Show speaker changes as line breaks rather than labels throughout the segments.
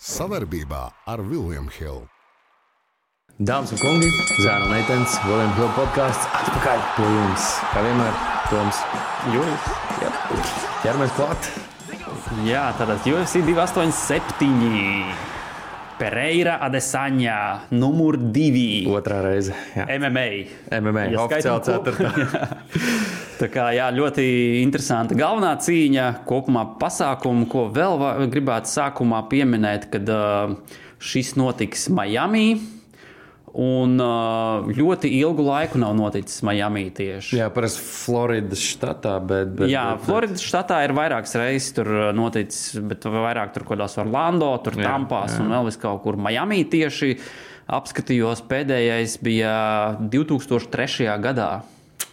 Savarbībā ar Vilniņu Hildu.
Dāmas un kungi, Zēna Meitenes, Vilniņa Hilda podkāsts atpakaļ pie jums. Kā vienmēr, Toms.
Jūras.
Jā, ķeramies klāt.
Jā, tātad UFC 287. Pereira Adesaņā, numur 2.
Otrā reize. Jā.
MMA.
MMA
Ja
oficiāli ceturtā.
Tā kā jā, ļoti interesanta galvenā cīņa, kopumā pasākumu, ko vēl gribētu sākumā pieminēt, kad uh, šis notiks Miami. Un uh, ļoti ilgu laiku nav noticis Miami tieši.
Jā, parasti Floridas štatā, bet. bet
Jā,
bet,
Floridas štatā ir vairākas reizes tur uh, noticis, bet vairāk tur kaut kādās Orlando, tur
Jā,
Tampās
jā.
un vēl vis kaut kur Miami tieši apskatījos. Pēdējais bija 2003. gadā.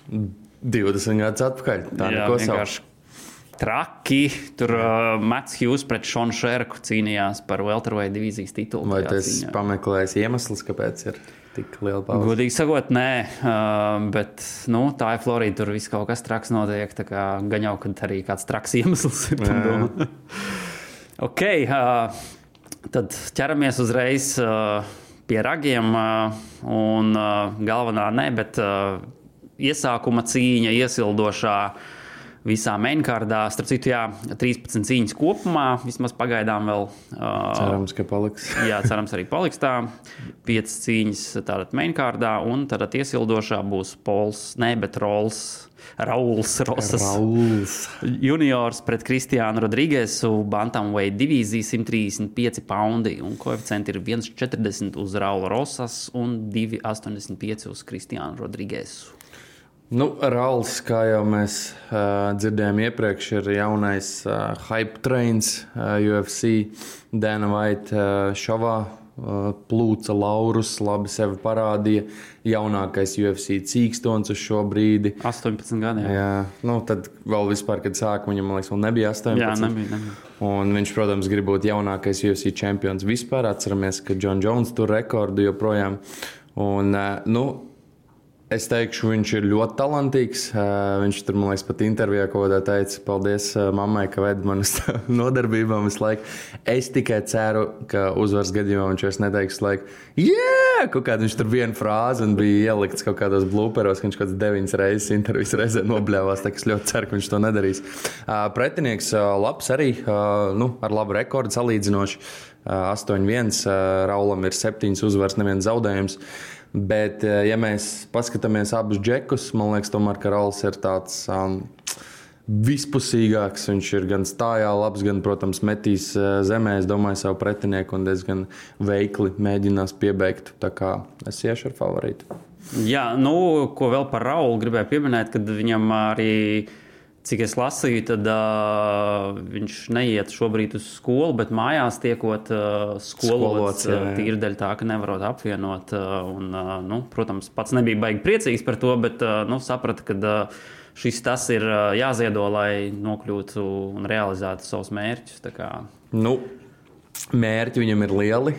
20 gadus atpakaļ. Tā savu.
vienkārši traki. Tur uh, Mats Hughes pret Šonu Šerku cīnījās par Welterweight divīzijas titulu.
Vai
cīņā.
pameklējis iemeslus, kāpēc ir tik liela pauze?
Godīgi sakot, nē, uh, bet nu, tā ir Florida. Tur viss kaut kas traks notiek. Gan jau, kad arī kāds traks iemesls ir. domā. ok, uh, tad ķeramies uzreiz uh, pie ragiem. Uh, un uh, galvenā ne, bet uh, iesākuma cīņa, iesildošā. Visā mainkārdā, starp citu, jā, 13 cīņas kopumā, vismaz pagaidām vēl. Uh,
Cerams, ka paliks.
Jā, cerams, arī paliks tā. Piecas cīņas tādā mainkārdā, un tad iesildošā būs Pols, ne, bet Rols. Rauls Rosas
Rauls.
juniors pret Kristiānu Rodrīgesu, Bantamweight divīzija 135 poundi, un koeficienti ir 1,40 uz Raula Rosas un 2,85 uz Kristiānu Rodrīgesu.
Nu, Rauls, kā jau mēs uh, dzirdējām iepriekš, ir jaunais uh, hype trains uh, UFC. Dana Vaita uh, šovā uh, plūca Laurus, labi sevi parādīja. Jaunākais UFC cīkstons uz šo brīdi.
18 gadi. Jā,
Jā, nu, tad vēl vispār, kad sāka, viņam man liekas, vēl nebija 18.
jā nebija. nebija.
Un viņš, protams, grib būt jaunākais UFC čempions vispār. Atceramies, ka Džons Jones tur rekordu joprojām. Un, eh, nu, es teikšu, viņš ir ļoti talantīgs. Viņš tur, man liekas, pat intervijā kaut kādā teica, paldies mammai, ka ved man uz nodarbībām visu laiku. Es tikai ceru, ka uzvaras gadījumā viņš vairs neteiks, like, yeah! Kaut kādā viņš tur vienu frāzi un bija ielikts kaut kādos blūperos, ka viņš kaut kādas deviņas reizes intervijas reizē nobļāvās. tā Es ļoti ceru, ka viņš to nedarīs. Pretinieks labs arī, nu, ar labu rekordu salīdzinoši. Uh, 8-1, uh, Raulam ir 7 uzvaras, neviens zaudējums. Bet, uh, ja mēs paskatāmies abus džekus, man liekas, tomēr, ka Rauls ir tāds. Um, Vispusīgāks viņš ir gan stājā, labs, gan, protams, metīs uh, zemē. Es domāju, savu pretinieku un diezgan veikli mēģinās piebeigt. Tā kā es iešu ar favorītu.
Jā, nu, ko vēl par Raulu gribēju pieminēt, kad viņam arī, cik es lasīju, tad uh, viņš neiet šobrīd uz skolu, bet mājās tiekot uh, skolots,
Skolots, jā.
tīri dēļ tā, ka nevarot apvienot. Uh, un, uh, nu, protams, pats nebija baigi priecīgs par to, bet uh, nu, saprata, ka uh, šis tas ir uh, jāziedo, lai nokļūtu un realizētu savus mērķus.
Nu, mērķi viņam ir lieli.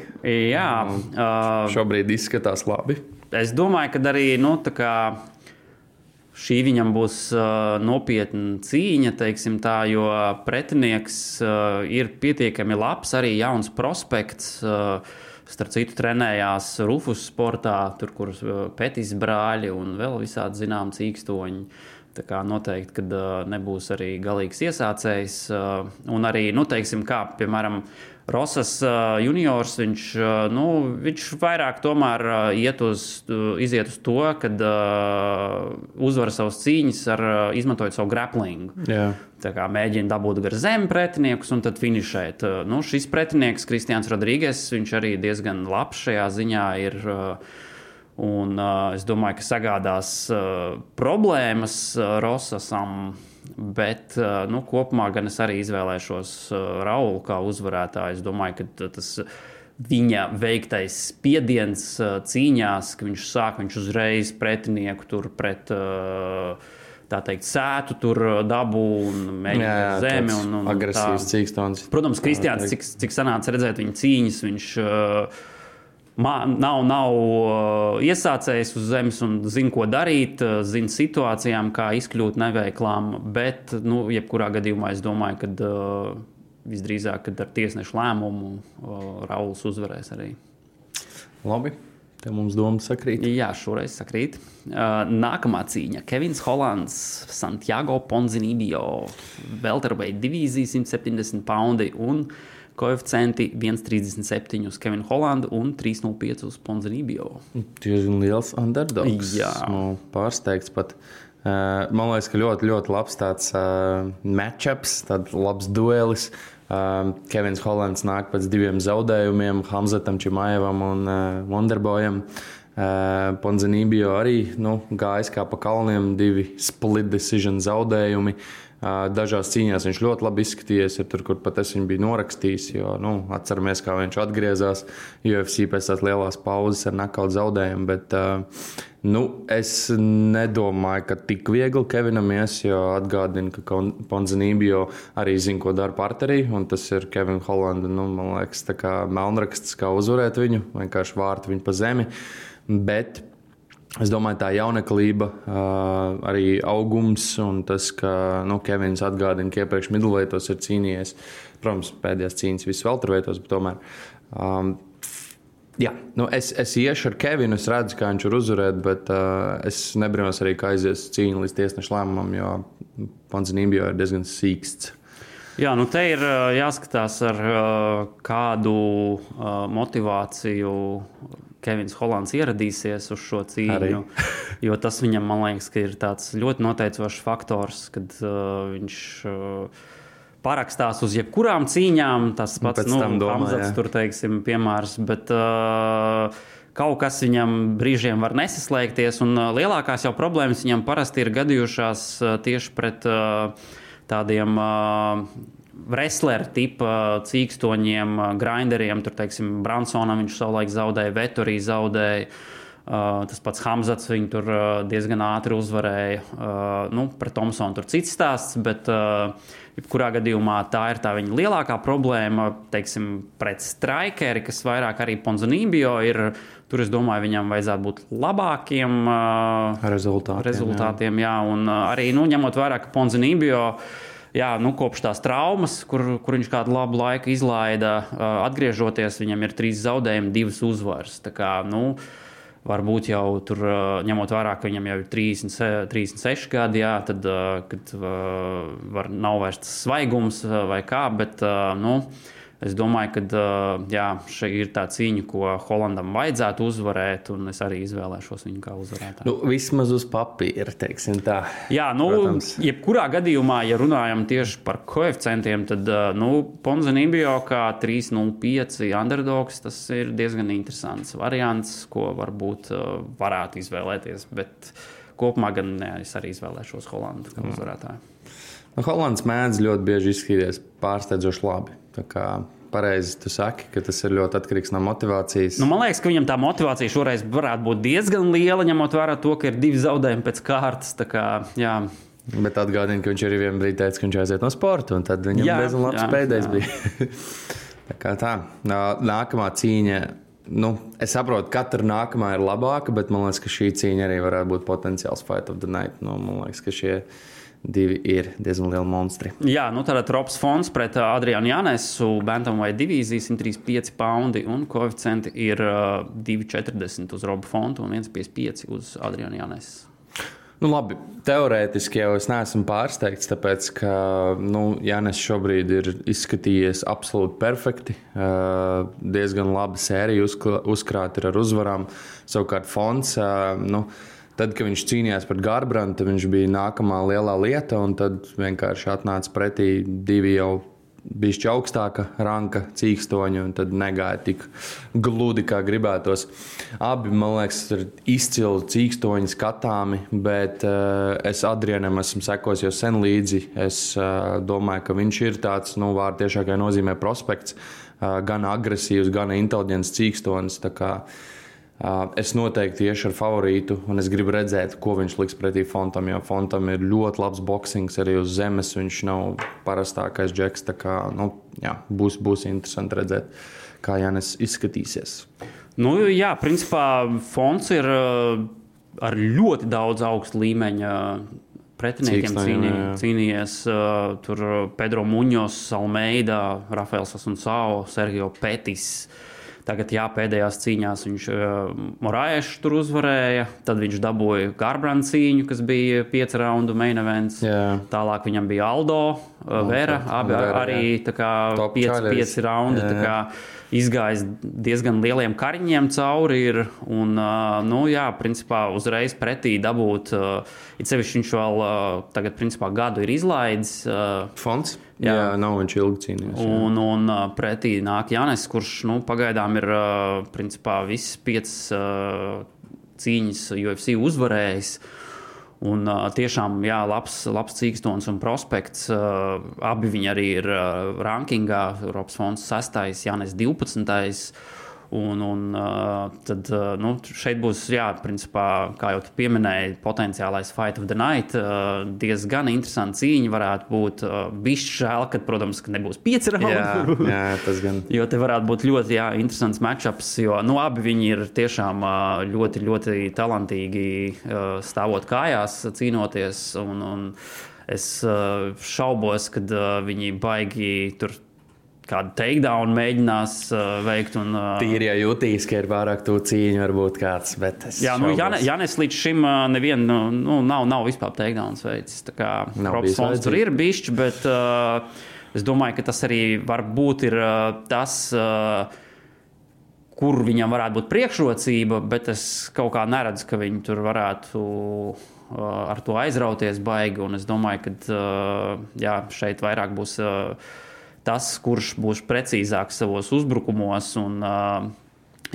Jā, uh,
Šobrīd izskatās labi.
Es domāju, ka arī nu, tā kā šī viņam būs uh, nopietna cīņa, tā, jo pretinieks uh, ir pietiekami labs, arī jauns prospekts. Uh, Starp citu, trenējās Rufus sportā, tur, kur uh, Pētīs brāļi un vēl visādi zinām cīkstoņi. Tā kā noteikti, ka uh, nebūs arī galīgs iesācējs. Uh, un arī, nu, teiksim, kā piemēram, Rosas juniors, viņš, nu, viņš vairāk tomēr iet uz, iziet uz to, kad uh, uzvar savas cīņas ar izmantojot savu grapplingu. Kā mēģina dabūt gar zemi pretiniekus un tad finišēt. Uh, Nu, šis pretinieks, Kristians Rodrīgas, viņš arī diezgan labs šajā ziņā ir. uh, Un, uh, es domāju, ka sagādās uh, problēmas uh, Rosasam, bet uh, nu, kopumā gan es arī izvēlēšos uh, Raulu kā uzvarētāju. Es domāju, ka tas viņa veiktais spiediens uh, cīņās, ka viņš sāk viņš uzreiz pretinieku tur pret. Tā teikt, sētu tur dabu un mēģina zemi. Un, un,
agresīvs cīkstons.
Protams, Kristiāns, cik, cik sanāca redzēt viņa cīņas, viņš uh, nav, nav uh, iesācējis uz zemes un zina, ko darīt, uh, zina situācijām, kā izkļūt neveiklām. Bet, nu, jebkurā gadījumā es domāju, ka uh, visdrīzāk, kad ar tiesnešu lēmumu Rauls uzvarēs arī.
Labi. Te mums doma sakrīt.
Jā, šoreiz sakrīt. Nākamā cīņa - Kevins Hollands, Santiago Ponzinibio, Velterveida divīzija 170 poundi un koeficienti 1,37 uz Kevinu Hollandu un 3,05 uz Ponzinibio.
Diezgan liels underdogs.
Jā.
Nu, pārsteigts pat. Uh, man liekas, ka ļoti, ļoti labs tāds uh, matchups, tāds labs duelis. Uh, Kevins Hollands nāk pēc diviem zaudējumiem, Hamzatam, Čimajevam un uh, Wonderboyam. Uh, Ponzinībio arī nu, gājis kā pa kalniem, divi split decision zaudējumi. Uh, dažās cīņās viņš ļoti labi izskatījies, ir tur, kur pat es viņu biju norakstījis. Jo, nu, atceramies, kā viņš atgriezās UFC pēc tās lielās pauzes ar nakautu zaudējumu. Bet, Nu, es nedomāju, ka tik viegli Kevinam ies, jo atgādinu, ka Ponzinībio arī zina, ko dara partnerī. Tas ir Kevins Hollanda. Nu, man liekas, tā kā melnraksts, kā uzvarēt viņu, vienkārši vārt viņu pa zemi. Bet Es domāju, tā jauneklība, arī augums un tas, ka nu, Kevins atgādina, ka iepriekš midlveitos ir cīnījies. Protams, pēdējās cīņas visur velterveitos, bet tomēr. Um, Jā, nu es, es iešu ar Kevinu. Es redzu, kā viņš ir uzvarējis, bet uh, es nebrīnos arī, kā aizies cīņa līdz tiesneša lēmumam, jo Panzinībio ir diezgan sīksts.
Jā, nu te ir jāskatās, ar kādu motivāciju Kevins Hollands ieradīsies uz šo cīņu. jo tas viņam, man liekas, ir ļoti noteicošs faktors, kad uh, viņš. Uh, parakstās uz jebkurām cīņām. Tas pats nu, Hamzats, tur teiksim, piemērs. Bet, uh, Kaut kas viņam brīžiem var nesaslēgties, un uh, lielākās jau problēmas viņam parasti ir gadījušās uh, tieši pret uh, tādiem wrestleru tipa cīkstoņiem, grinderiem. Tur, teiksim, Bransonam viņš savulaik zaudēja, Veturī zaudēja. Uh, tas pats Hamzats viņu tur uh, diezgan ātri uzvarēja. Uh, nu, pret Thompsonu tur cits stāsts, bet Jebkurā gadījumā tā ir tā viņa lielākā problēma. Teiksim, pret strikeri, kas vairāk arī Ponzanībio ir. Tur es domāju, viņam vajadzētu būt labākiem
rezultātiem.
rezultātiem jā. Jā, un arī nu, ņemot vērā, ka Ponzanībio jā, nu, kopš tās traumas, kur, kur viņš kādu labu laiku izlaida, atgriežoties, viņam ir trīs zaudējumi, divas uzvaras. Kā, nu, varbūt jau tur, ņemot vērā, ka viņam jau ir 30, 36 gadi, jā, tad kad, var, nav vairs tas svaigums vai kā. Bet, nu, Es domāju, ka jā, šī ir tā cīņa, ko Holandam vajadzētu uzvarēt, un es arī izvēlēšos viņu kā uzvarētāju.
Nu, vismaz uz papīra, teiksim tā.
Jā, nu, Protams. jebkurā gadījumā, ja runājam tieši par koeficientiem, tad nu, Ponzanībio kā 3,05 underdogs, tas ir diezgan interesants variants, ko varbūt varētu izvēlēties. Bet kopumā gan ne, es arī izvēlēšos Holandu kā uzvarētāju.
Nu, Holands mēdz ļoti bieži izskatīties pārsteidzoši labi. Pareizi, tu saki, ka tas ir ļoti atkarīgs no motivācijas.
Nu, man liekas, ka viņam tā motivācija šoreiz varētu būt diezgan liela, ņemot vērā to, ka ir divi zaudējumi pēc kārtas. Kā, jā.
Bet atgādini, ka viņš arī vienā brīdī teica, ka viņš aiziet no sporta, un tad viņam diezgan labs jā, pēdējais jā. bija. tā kā tā. Nākamā cīņa. Nu, es saprotu, ka katra nākamā ir labāka, bet man liekas, ka šī cīņa arī varētu būt potenciāls fight of the night. Nu, man liekas, ka šie ir divi ir diezgan lieli monstri.
Jā, nu tātad Robs Fons pret uh, Adrianu Janesu, Bantamweight divīzija 135 poundi un koeficienti ir uh, 2,40 uz Robu Fontu un 1,55 uz Adrianu Janesu.
Nu, labi, teorētiski jau es neesmu pārsteigts, tāpēc ka nu, Jānis šobrīd ir izskatījies absolūti perfekti. Uh, diezgan laba sērija uzkrāta ar uzvarām. Savukārt fonds. Uh, nu, Tad, kad viņš cīnījās pret Garbrantu, viņš bija nākamā lielā lieta, un tad vienkārši atnāca pretī divi jau bijuši augstāka ranka cīkstoņi, un tad negāja tik gludi, kā gribētos. Abi, man liekas, ir izcili cīkstoņi skatāmi, bet uh, es Adrianam esmu sekojis jau sen līdzi. Es uh, domāju, ka viņš ir tāds, nu, vārdu tiešākajā nozīmē prospekts, uh, gan agresīvs, gan inteliģents cīkstonis. Es noteikti iešu ar favorītu, un es gribu redzēt, ko viņš liks pretī Fontam. Jo Fontam ir ļoti labs boxings arī uz zemes. Viņš nav parastākais džeks. Kā, nu, jā, būs, būs interesanti redzēt, kā Jānis izskatīsies.
Nu, jā, principā Fonts ir ar ļoti daudz augstu līmeņa pretiniekiem
Cīkstā, jā,
cīnī, cīnījies. Uh, tur Pedro Muņos, Almeida, Rafaels Asunsao, Sergio Petis. Tagad, jā, pēdējās cīņās viņš uh, Morāēšu tur uzvarēja. Tad viņš dabūja Garbrandu cīņu, kas bija piecu raundu main events.
Jā.
Tālāk viņam bija Aldo, uh, Vera, abi arī pieci, raundi.
Jā, jā.
Izgājis diezgan lieliem kariņiem cauri. Ir, un, uh, nu, jā, principā uzreiz pretī dabūt. Uh, it sevišķi viņš vēl uh, tagad, principā, gadu ir izlaidis. Uh,
Fonds?
Jā.
Jā, nav viņš ilgi cīnījies. jā.
Un, un uh, pretī nāk Jānis, kurš nu, pagaidām ir uh, principā, visas piecas uh, cīņas UFC uzvarējis. Un, uh, tiešām jā, labs, labs cīkstons un prospekts. Uh, abi viņi arī ir uh, rankingā. Eiropas fonds 6, Jānis 12. Un, un uh, tad uh, nu, šeit būs, jā, principā, kā jau pieminēji, potenciālais fight of the night. Uh, diezgan interesanta cīņa varētu būt. Bišķi žēl, ka, protams, ka nebūs pieci raundi.
Jā, jā, tas gan.
Jo te varētu būt ļoti jā, interesants matčups, jo nu, abi viņi ir tiešām ļoti, ļoti talantīgi stāvot kājās, cīnoties. Un, un es šaubos, ka viņi baigi tur kādu takedown mēģinās ā, veikt. Un, ā,
Tīri jau jutīs, ka ir pārāk tu cīņa, varbūt kāds.
Jā, nu. Jāne, Jānis līdz šim ā, nevienu nu, nu, nav, nav vispār takedowns veids. Tā kā Fons tur ir bišķi, bet uh, es domāju, ka tas arī var būt ir, uh, tas, uh, kur viņam varētu būt priekšrocība, bet es kaut kā neredzu, ka viņi tur varētu uh, ar to aizrauties baigi. Un es domāju, ka uh, jā, šeit vairāk būs uh, tas, kurš būs precīzāks savos uzbrukumos. Un, uh,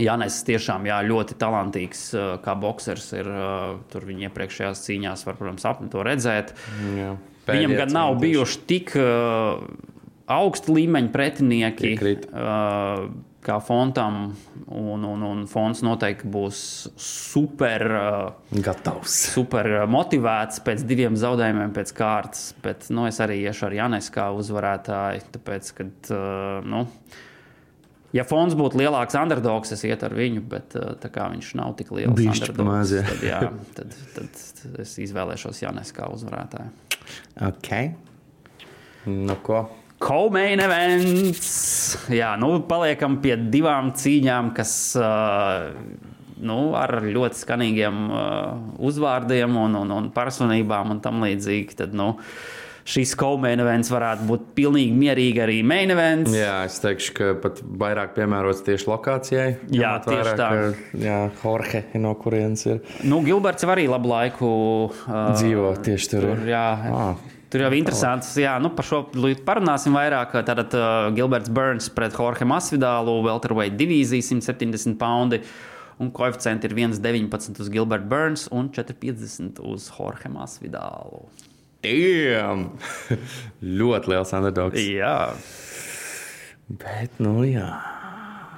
Jānis tiešām jā, ļoti talantīgs, kā boxers. Ir, tur viņa iepriekšējās cīņās var, protams, ap to redzēt.
Jā.
Viņam gan nav bijuši tik uh, augsta līmeņa pretinieki
Piekrīt.
uh, kā Fontam. Un, un, un Fons noteikti būs super. Uh,
Gatavs.
super motivēts pēc diviem zaudējumiem pēc kārtas. Bet nu, es arī iešu ar Jānis kā uzvarētāju. Tāpēc, kad, uh, nu, ja Fons būtu lielāks underdogs, es ietu ar viņu, bet uh, tā kā viņš nav tik liels
Bišķi pa maz, jā.
tad, jā, tad, tad es izvēlēšos Jānis kā uzvarētāju.
Ok. Nu ko?
Komain events. Jā, nu, paliekam pie divām cīņām, kas uh, nu, ar ļoti skanīgiem uh, uzvārdiem un, un, un personībām un tam līdzīgi. Tad, nu, šis komain events varētu būt pilnīgi mierīgi arī main events.
Jā, es teikšu, ka pat vairāk piemērots tieši lokācijai.
Jā, tieši
vērā,
tā.
Ka, jā, Jorge, no kurienes ir
Nu, Gilberts jau arī labu laiku uh,
dzīvo tieši tur.
Tur, jā,
Ah.
Tur jau ir interesants. Jā, nu, par šo līdz parunāsim vairāk. Tātad uh, Gilberts Burns pret Jorge Masvidālu, Welterweight divīzija 170 poundi. Un koeficienti ir 1,19 uz Gilberta Burns un 4,50 uz Jorge Masvidālu.
Damn! Ļoti liels underdogs.
Jā.
Bet, nu jā.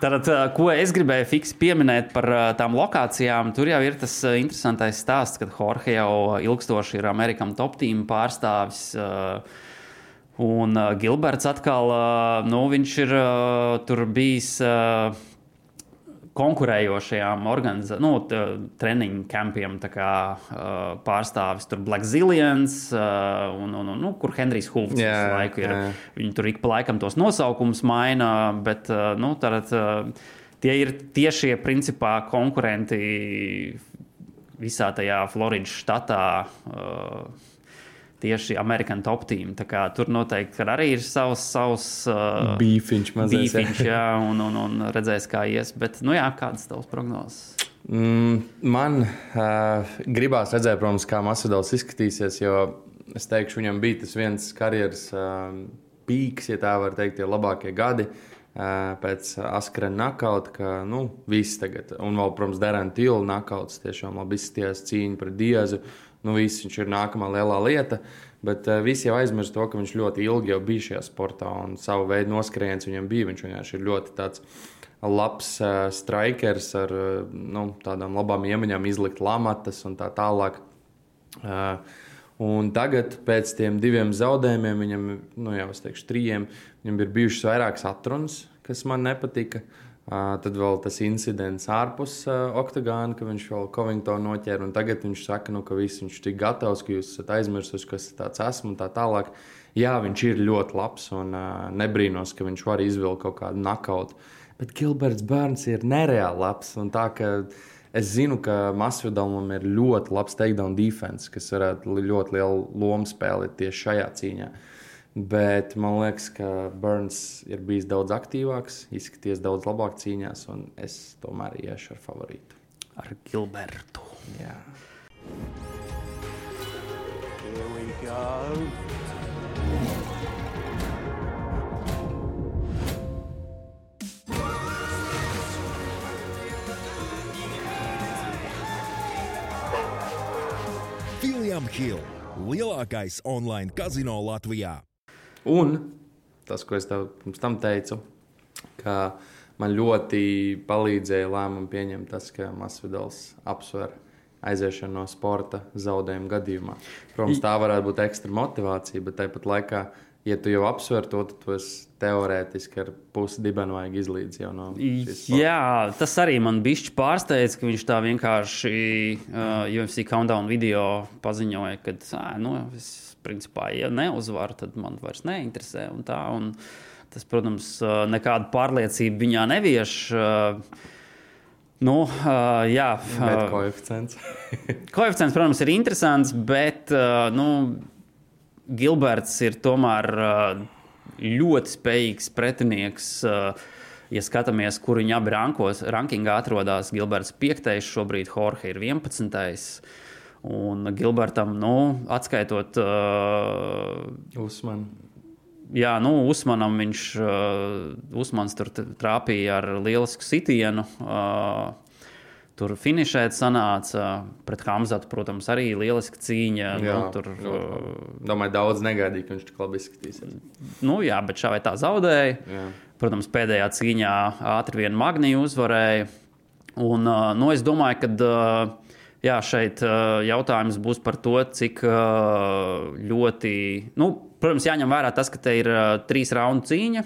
Tātad, ko es gribēju fiksi pieminēt par tām lokācijām, tur jau ir tas interesantais stāsts, ka Jorge jau ilgstoši ir Amerikas top team pārstāvis. Un Gilberts atkal, nu, viņš ir tur bijis konkurējošajām organizācijām, nu, treniņu kampiem, kā uh, pārstāvis tur Black Zillions, uh, un, un, un, nu, kur Henrijs
Jā,
visu laiku ir.
jā.
Viņi tur ik pa laikam tos nosaukumus maina, bet uh, nu, tātad, uh, tie ir tiešie principā konkurenti visā tajā Floridas štatā. Uh, Tieši Amerikan top team. Tur noteikti arī ir savs, savs uh,
Bīfiņš mazais. jā.
bīfiņš, jā, un, un, un redzēs, kā ies. Bet, nu jā, kādas tavas prognozes?
Mm, man uh, gribās redzēt, protams, kā Masvidals izskatīsies, jo es teikšu, viņam bija tas viens karjeras uh, pīks, ja tā var teikt, tie labākie gadi. Uh, pēc Askrena nakauta, ka nu, viss tagad, un vēl, protams, Derēna Tīla nakauts, tiešām labi izskatījās cīņa pret Diezu. Nu, viss viņš ir nākamā lielā lieta, bet uh, visi jau aizmirst to, ka viņš ļoti ilgi bija šajā sportā un savu veidu noskrējiens viņam bija. Viņš vienkārši ir ļoti tāds labs uh, strikers ar uh, nu, tādām labām iemaņām, izlikt lamatas un tā tālāk. Uh, un tagad, pēc tiem diviem zaudējumiem, viņam, nu, jau es teikšu, trījiem, viņam ir bijušas vairākas atrunas, kas man nepatika. Uh, tad vēl tas incidents ārpus uh, oktagāna, ka viņš vēl Covingtonu noķēra. Tagad viņš saka, nu, ka viss viņš ir tik gatavs, ka jūs esat aizmirsuši, kas tāds esmu un tā tālāk. Jā, viņš ir ļoti labs un uh, nebrīnos, ka viņš var izvilkt kaut kādu nakautu. Bet Gilberts Bērns ir nereāli labs. Es zinu, ka Masvidam ir ļoti labs takedown defense, kas varētu ļoti lielu lomu spēlēt tieši šajā cīņā. Uh, Bet man liekas, ka Burns ir bijis daudz aktīvāks, izskaties daudz labāk cīņās, un es tomēr iešu ar favorītu.
Ar Gilbertu.
Jā.
Here we go.
William Hill, lielākais online kazino Latvijā.
Un tas, ko es tev pirms tam teicu, ka man ļoti palīdzēja lēmumu pieņemt tas, ka Masvidals apsver aiziešanu no sporta zaudējuma gadījumā. Protams, tā varētu būt ekstra motivācija, bet tāpat laikā, ja tu jau apsver to, tad tu esi teorētiski ar pusi dibenu vajag izlīdz jau no.
Jā, tas arī man bišķi pārsteidz, ka viņš tā vienkārši uh, UFC countdown video paziņoja, ka nu, es principā, ja neuzvaru, tad man vairs neinteresē. Un tā, un tas, protams, nekādu pārliecību viņā nevieš. Nu, jā,
Bet koeficients.
koeficients, protams, ir interesants, bet nu, Gilberts ir tomēr ļoti spējīgs pretinieks. Ja skatāmies, kur viņi abi rankos, rankingā atrodas, Gilberts 5. šobrīd, Jorge ir 11. Un Gilbertam, nu, atskaitot uh,
Usmanu.
Jā, nu, Usmanam viņš uh, Usmans tur trāpīja ar lielisku sitienu. Uh, Tur finšēt sanāca pret Hamzatu, protams, arī lieliska cīņa.
Jā,
nu, tur,
uh, domāju, daudz negaidīja, ka viņš tik labi izskatīsies.
Nu, jā, bet šā vai tā zaudēja. Jā. Protams, pēdējā cīņā ātri vien Magniju uzvarēja. Un, uh, nu, es domāju, ka uh, jā, šeit jautājums būs par to, cik ļoti, nu, protams, jāņem vērā tas, ka te ir trīs raundu cīņa.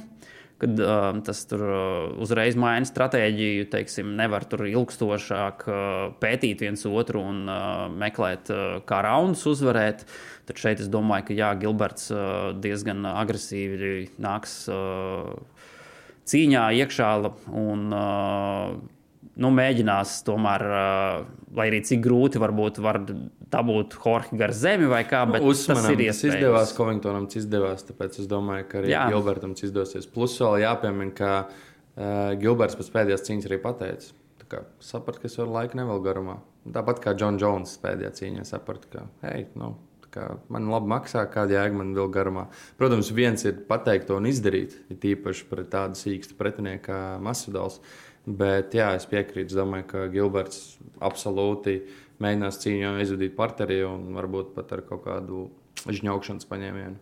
Kad uh, tas tur uh, uzreiz maina stratēģiju, teiksim, nevar tur ilgstošāk uh, pētīt viens otru un uh, meklēt, uh, kā raundus uzvarēt. Tad šeit es domāju, ka jā, Gilberts uh, diezgan agresīvi nāks uh, cīņā iekšā un uh, nu, mēģinās tomēr, lai arī cik grūti varbūt var dabūt Jorge gar zemi vai kā, bet nu, Uzmanam, tas ir iespējams. Tas
izdevās, Covingtonam tas izdevās, tāpēc es domāju, ka arī Jā. Gilbertam tas izdosies. Plus vēl jāpiemina, ka uh, Gilberts pēc pēdējās cīņas arī pateica, sapratu, ka es varu laiku nevēl garumā. Tāpat kā John Jones pēdējā cīņā sapratu, ka, hei, nu, man labi maksā, kāda jēga man vēl garumā. Protams, viens ir pateikt to un izdarīt, ir tīpaši pret tādu sīkstu pretinieku kā Masvidals. Uh, Bet jā, es piekrītu. Es domāju, ka Gilberts absolūti mēģinās cīņā aizvadīt partnerī un varbūt pat ar kaut kādu žņaukšanas paņēmienu.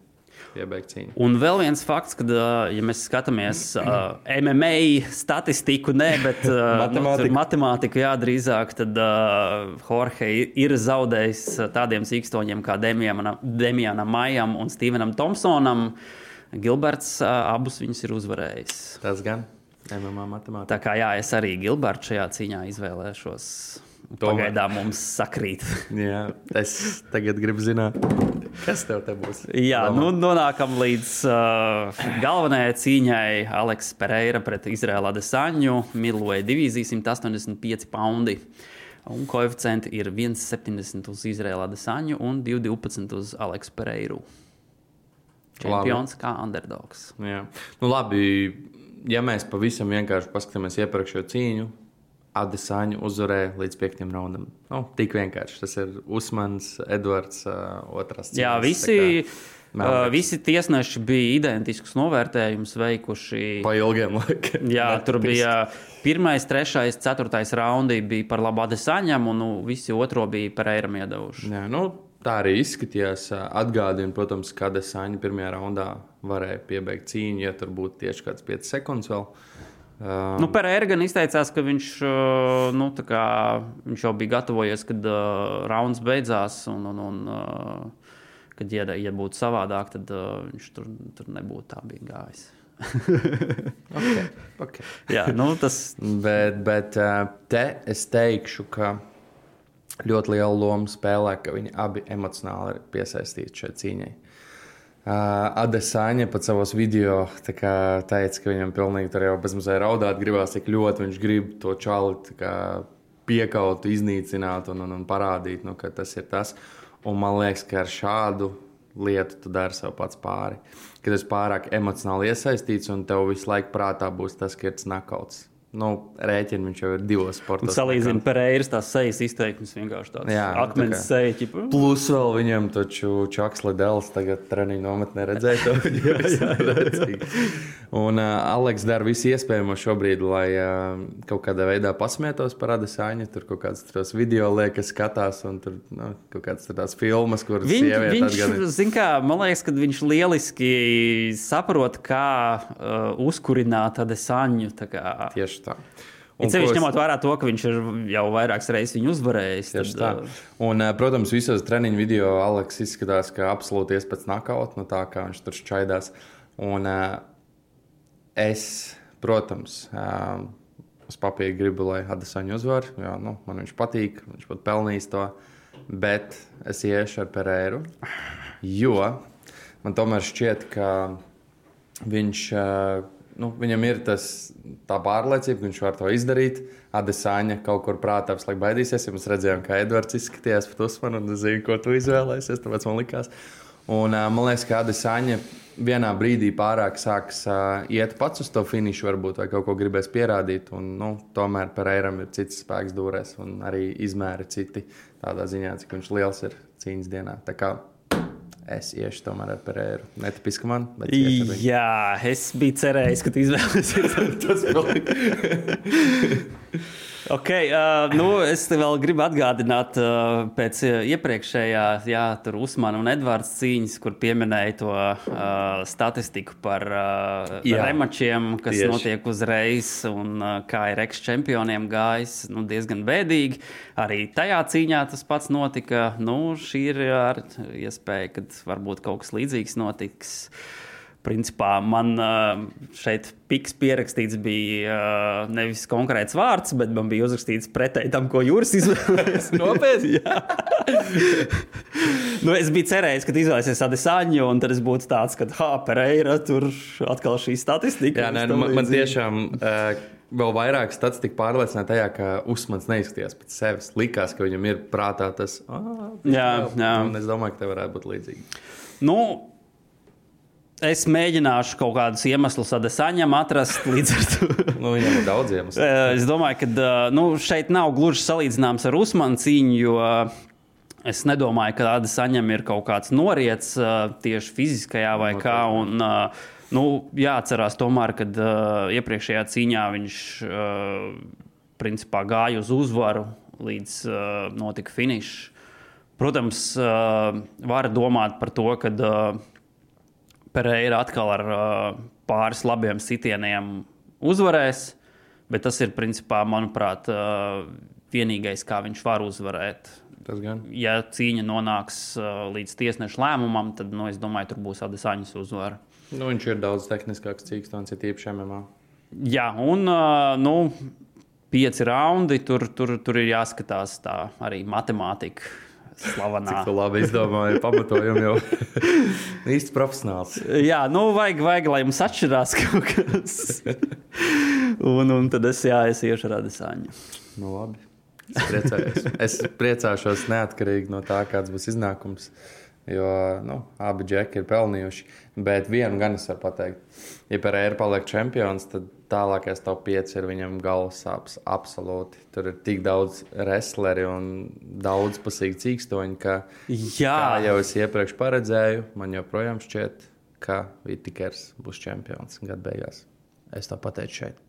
Un vēl viens fakts, kad, ja mēs skatāmies uh, MMA statistiku, ne, bet uh, matemātiku. Nu, matemātiku jā, drīzāk, tad uh, Jorge ir zaudējis tādiem sīkstoņiem kā Demianam Maijam un Stevenam Thompsonam. Gilberts uh, abus viņus ir uzvarējis.
Tas gan. MMA matemātikā.
Tā kā jā, es arī Gilbertu šajā cīņā izvēlēšos. Tomēr. Pagaidām mums sakrīt.
jā, es tagad gribu zināt, kas tev te būs.
Jā, Domā. nu nonākam līdz uh, galvenajai cīņai. Aleks Pereira pret Izraēlu Adesaņu, Midway divīzija 185 poundi. Un koeficienti ir 1,70 uz Izraēlu Adesaņu un 2,12 uz Aleksu Pereiru. Čempions labi. kā underdogs.
Jā. Nu, labi, ja mēs pavisam vienkārši paskatāmies iepriekšējo cīņu, Adesāņu uzvarēja līdz piektajam raundam. Nu, tik vienkārši. Tas ir Usmans, Edvards, uh, otrs.
Jā, visi. Uh, visi tiesneši bija identiskus novērtējumus veikuši.
Pa ilgiem laikiem.
Jā, tur bija pirmais, trešais, ceturtais raundi bija par labu Adesāņam, un nu, visi otro bija par eiram iedavuši.
Jā, nu, tā arī izskatījās. Atgādina, protams, ka Adesāņa pirmajā raundā varēja piebeigt cīņu, ja tur būtu tieši kāds 5 sekundes vēl.
Um, nu, Pēra gan izteicās, ka viņš, nu, kā, viņš jau bija gatavojies, kad uh, rauns beidzās. Un, un, un, uh, kad, ja, ja būtu savādāk, tad uh, viņš tur, tur nebūtu tā bija gājis.
Okay, okay.
Jā, nu, tas
Bet, bet te es teikšu, ka ļoti lielu lomu spēlē, ka viņi abi emocionāli ir piesaistīti šai cīņai. Uh, Adesāņa pat savos video kā teica, ka viņam pilnīgi tur jau bezmazliet raudāt gribās, cik ļoti viņš grib to čali tā kā piekaut, iznīcināt un, un, un parādīt, nu, ka tas ir tas. Un man liekas, ka ar šādu lietu tu dari sev pats pāri. Kad esi pārāk emocionāli iesaistīts un tev visu laiku prātā būs tas, ka ir snakauts. Nu, rēķini viņš jau ir divos sportos.
salīdzina Pereiras tās sejas izteiksmes vienkārši tāds
nu, tā
akmens
kā-
seja.
Plus vēl viņam taču Čaks Lidels tagad treniņu nometnē redzēja to video. Un uh, Aleks dara visu iespējamo šobrīd, lai uh, kaut kādā veidā pasmietos par Adesāņu. Tur kaut kāds tos video liekas, skatās, un tur nu, kaut kādas tās filmas, kuras
Viņ, viņš,
atgādina.
zin kā, man liekas, ka viņš lieliski saprot, kā uh, uzkurināt tādu saņu.
Tieši tā.
Un Ceļš ņemot vērā to, ka viņš ir jau vairākas reizes viņu uzvarējis. Tad,
tā.
uh,
Un, eh, protams, visos treniņu video Aleks izskatās, ka absolūti iespējas knockout, no tā kā viņš tur šķaidās. Un eh, es, protams, eh, uz papīra gribu, lai Adasaņu uzvar, jo nu, man viņš patīk, viņš pat pelnījis to. Bet es iešu ar Pereiru, jo man tomēr šķiet, ka viņš, eh, nu, viņam ir tas, tā pārliecība, ka viņš var to izdarīt. Adesāņa kaut kur prātā apslēgt baidīsies. Ja mēs redzējām, kā Edvards izskatījās pret uzmanu, un zinu, ko tu izvēlēsies. Tāpēc man likās. Un, man liekas, ka Adesāņa vienā brīdī pārāk sāks uh, iet pats uz to finišu, varbūt, vai kaut ko gribēs pierādīt. Un, nu, tomēr Pereiram ir cits spēks dūrēs, un arī izmēri citi tādā ziņā, cik viņš liels ir cīņas dienā. Es iešu tomēr ar Pereiru. Netipiski man.
Jā, es biju cerējis, ka tu izvēlēsies.
Tas vēl
Okay, uh, nu, es vēl gribu atgādināt, uh, pēc uh, iepriekšējā, jā, Usmana un Edvards cīņas, kur pieminēja to uh, statistiku par uh,
Jā.
remačiem, kas
Tieši.
Notiek uzreiz, un uh, kā ir ekс-čempioniem gājis, nu, diezgan bēdīgi. Arī tajā cīņā tas pats notika. Nu, šī ir ar iespēja, ka varbūt kaut kas līdzīgs notiks. Principā man šeit piks pierakstīts bija nevis konkrēts vārds, bet man bija uzrakstīts pretēji tam, ko Jūras izvēlējās. Nopietni! nu, es biju cerējis, ka izvēlēsies Adesāņu, un tad es būtu tāds, ka, ha, Pereira, tur atkal šī statistika.
Jā, nē, nu, man, man tiešām uh, vēl vairāk statistika pārliecināja tajā, ka Usmans neizskatījās pēc sevis. Likās, ka viņam ir prātā tas. Ah,
Jā, jā.
Un es domāju, ka tev varētu būt līdzīgi.
Nu, es mēģināšu kaut kādus iemeslus Adesāņam atrast līdz ar to.
Nu, viņam ir daudz iemeslu.
Es domāju, ka nu, šeit nav gluži salīdzināms ar Usmanu cīņu, jo es nedomāju, ka Ādas saņem ir kaut kāds noriets tieši fiziskajā vai kā. Un, nu, jāatcerās tomēr, ka iepriekšējā cīņā viņš principā gāja uz uzvaru līdz notika finišs. Protams, var domāt par to, ka Pereira atkal ar uh, pāris labiem sitieniem uzvarēs. Bet tas ir, principā, manuprāt, uh, vienīgais, kā viņš var uzvarēt. Ja cīņa nonāks uh, līdz tiesneša lēmumam, tad, nu, es domāju, tur būs Adesaņas uzvara.
Nu, viņš ir daudz tehniskāks cīkstons, ir īpaši MMA.
Jā, un uh, nu, pieci raundi, tur, tur, tur ir jāskatās tā arī matemātika. Slavenā.
Cik labi izdomāji, pamatojumu jau īsti profesionāls.
Jā, nu, vajag, vajag, lai jums atšķirās kaut kas. un, un tad es, jā, es iešu ar Adesāņu.
Nu, labi. Es priecājos. Es priecāšos neatkarīgi no tā, kāds būs iznākums. Jo nu, abi džeki ir pelnījuši. Bet vienu gan es varu pateikt. Ja Pereira paliek čempions, tad tālākais top 5 ir viņam galvas sāpes. Absolūti. Tur ir tik daudz wrestleri un daudz pasīgi cīkstoņi, ka,
Jā,
jau es iepriekš paredzēju, man joprojām šķiet, ka Vitikers būs čempions gada beigās. Es to pateicu šeit.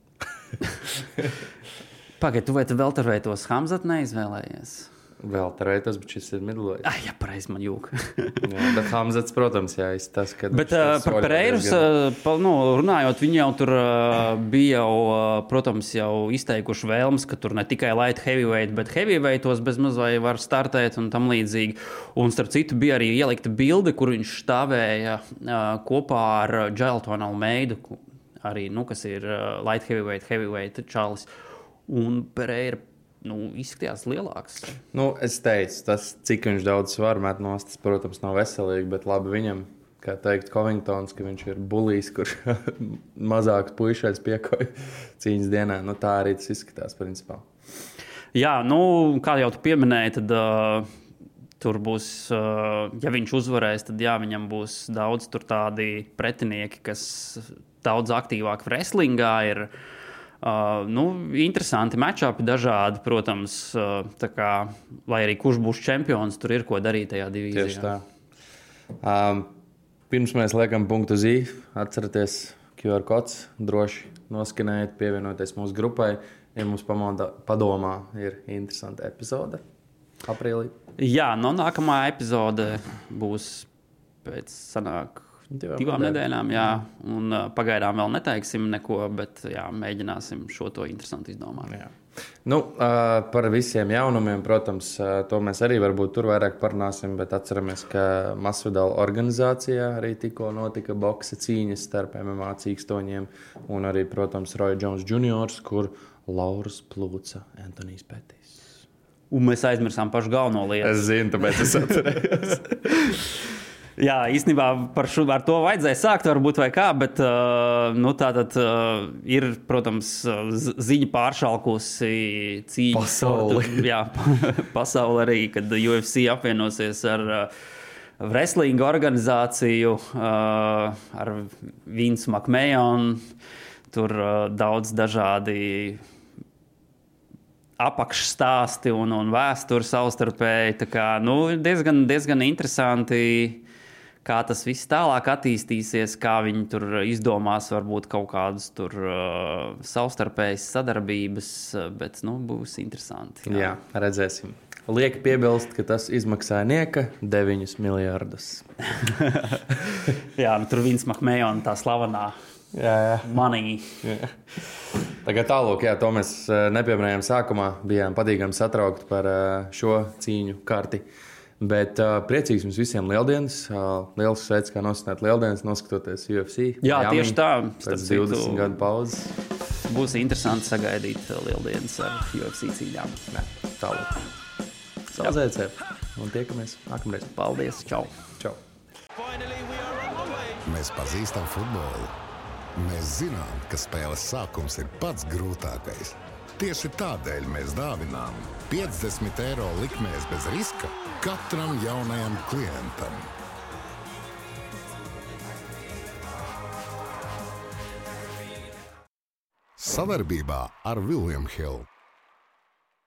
pagaidi, tu vai tu vēl tur vai tos Hamzat neizvēlējies?
Vēl turētos, bet šis ir midlojis.
Ah, jā, pareizi man jūka.
Jā, bet Hamzats, protams, jā, tas, ka.
Bet uh, par Pereiras, uh, pa, nu, runājot, viņi jau tur uh, bija jau, uh, protams, jau izteikuši vēlmes, ka tur ne tikai light heavyweight, bet heavyweightos bez mazliet var startēt un tam līdzīgi. Un starp citu bija arī ielikta bilde, kur viņš stāvēja uh, kopā ar Dželtonu Almeidu. arī, nu, kas ir uh, light heavyweight, heavyweight čalis. Un Pereira nu, izskatījās lielāks.
Nu, es teicu, tas, cik viņš daudz svaru met nost, tas, protams, nav veselīgi, bet labi viņam. Kā teikt, Covingtons, ka viņš ir bulijs, kurš mazāks puikas piekoja cīņas dienā. Nu, tā arī tas izskatās, principā.
Jā, nu, kā jau tu pieminēji, tad uh, tur būs, uh, ja viņš uzvarēs, tad jā, viņam būs daudz tādi pretinieki, kas daudz aktīvāk wrestlingā ir. Uh, nu, interesanti matčupi, dažādi, protams, uh, kā, lai arī kurš būs čempions, tur ir ko darīt tajā divīzijā.
Tieši tā. Um, pirms mēs liekam punktu īņķi, atcerieties, QR kods droši noskanējiet, pievienojieties mūsu grupai. Ja mums pamodā, padomā, ir interesanta epizode aprīlī.
Jā, no nākamā epizode būs pēc sanāk,
Divām
divām
nedēļām.
Jā, un, uh, pagaidām vēl neteiksim neko, bet jā, mēģināsim šo to interesantu izdomāt.
Jā. Nu, uh, par visiem jaunumiem, protams, uh, to mēs arī varbūt tur vairāk parunāsim, bet atceramies, ka Masvidala organizācijā arī tikko notika boxe cīņas starp MMA cīkstoņiem un arī, protams, Roy Jones Jr., kur Lauris plūca Antonijs Petīs.
Un mēs aizmirsām pašu galveno lietu.
Es zinu, tāpēc es atceros.
Jā, īstenībā par šo ar to vajadzēja sākt, varbūt vai kā, bet nu, tā tad ir, protams, ziņa pāršalkusi cīņa.
Pasauli.
Jā, pasauli arī, kad UFC apvienosies ar wrestling organizāciju, ar Vince McMahon. Tur daudz dažādi apakšstāsti un, un vēsture savstarpēji. Tā kā, nu, diezgan, diezgan interesanti, kā tas viss tālāk attīstīsies, kā viņi tur izdomās varbūt kaut kādas tur uh, savstarpējas sadarbības, uh, bet nu, būs interesanti.
Jā, redzēsim. Lieki piebilst, ka tas izmaksāja nieka 9 miljardus.
jā nu, tur viens Makmējona tā slavenā
Jā, jā.
manī.
Tagad tālāk, jā, to mēs eh, nepieminējām sākumā. Bijām patīkami satraukti par eh, šo cīņu karti. Bet uh, priecīgs jums visiem lieldienas. Uh, liels sveiks, kā nosaukt lieldienas, noskatoties UFC.
Jā,
Miami
tieši tā.
Pēc
Starp citu,
20 gadu pauzes.
Būs interesanti sagaidīt lieldienas ar UFC cīņām.
Tālāk. Saudzēciet un tiekamies nākamreiz.
Paldies! Čau!
Čau!
Mēs pazīstam futbolu. Mēs zinām, ka spēles sākums ir pats grūtākais. Tieši tādēļ mēs dāvinām 50 eiro likmēs bez riska katram jaunajam klientam. Savarbībā ar Vilnius Hilu.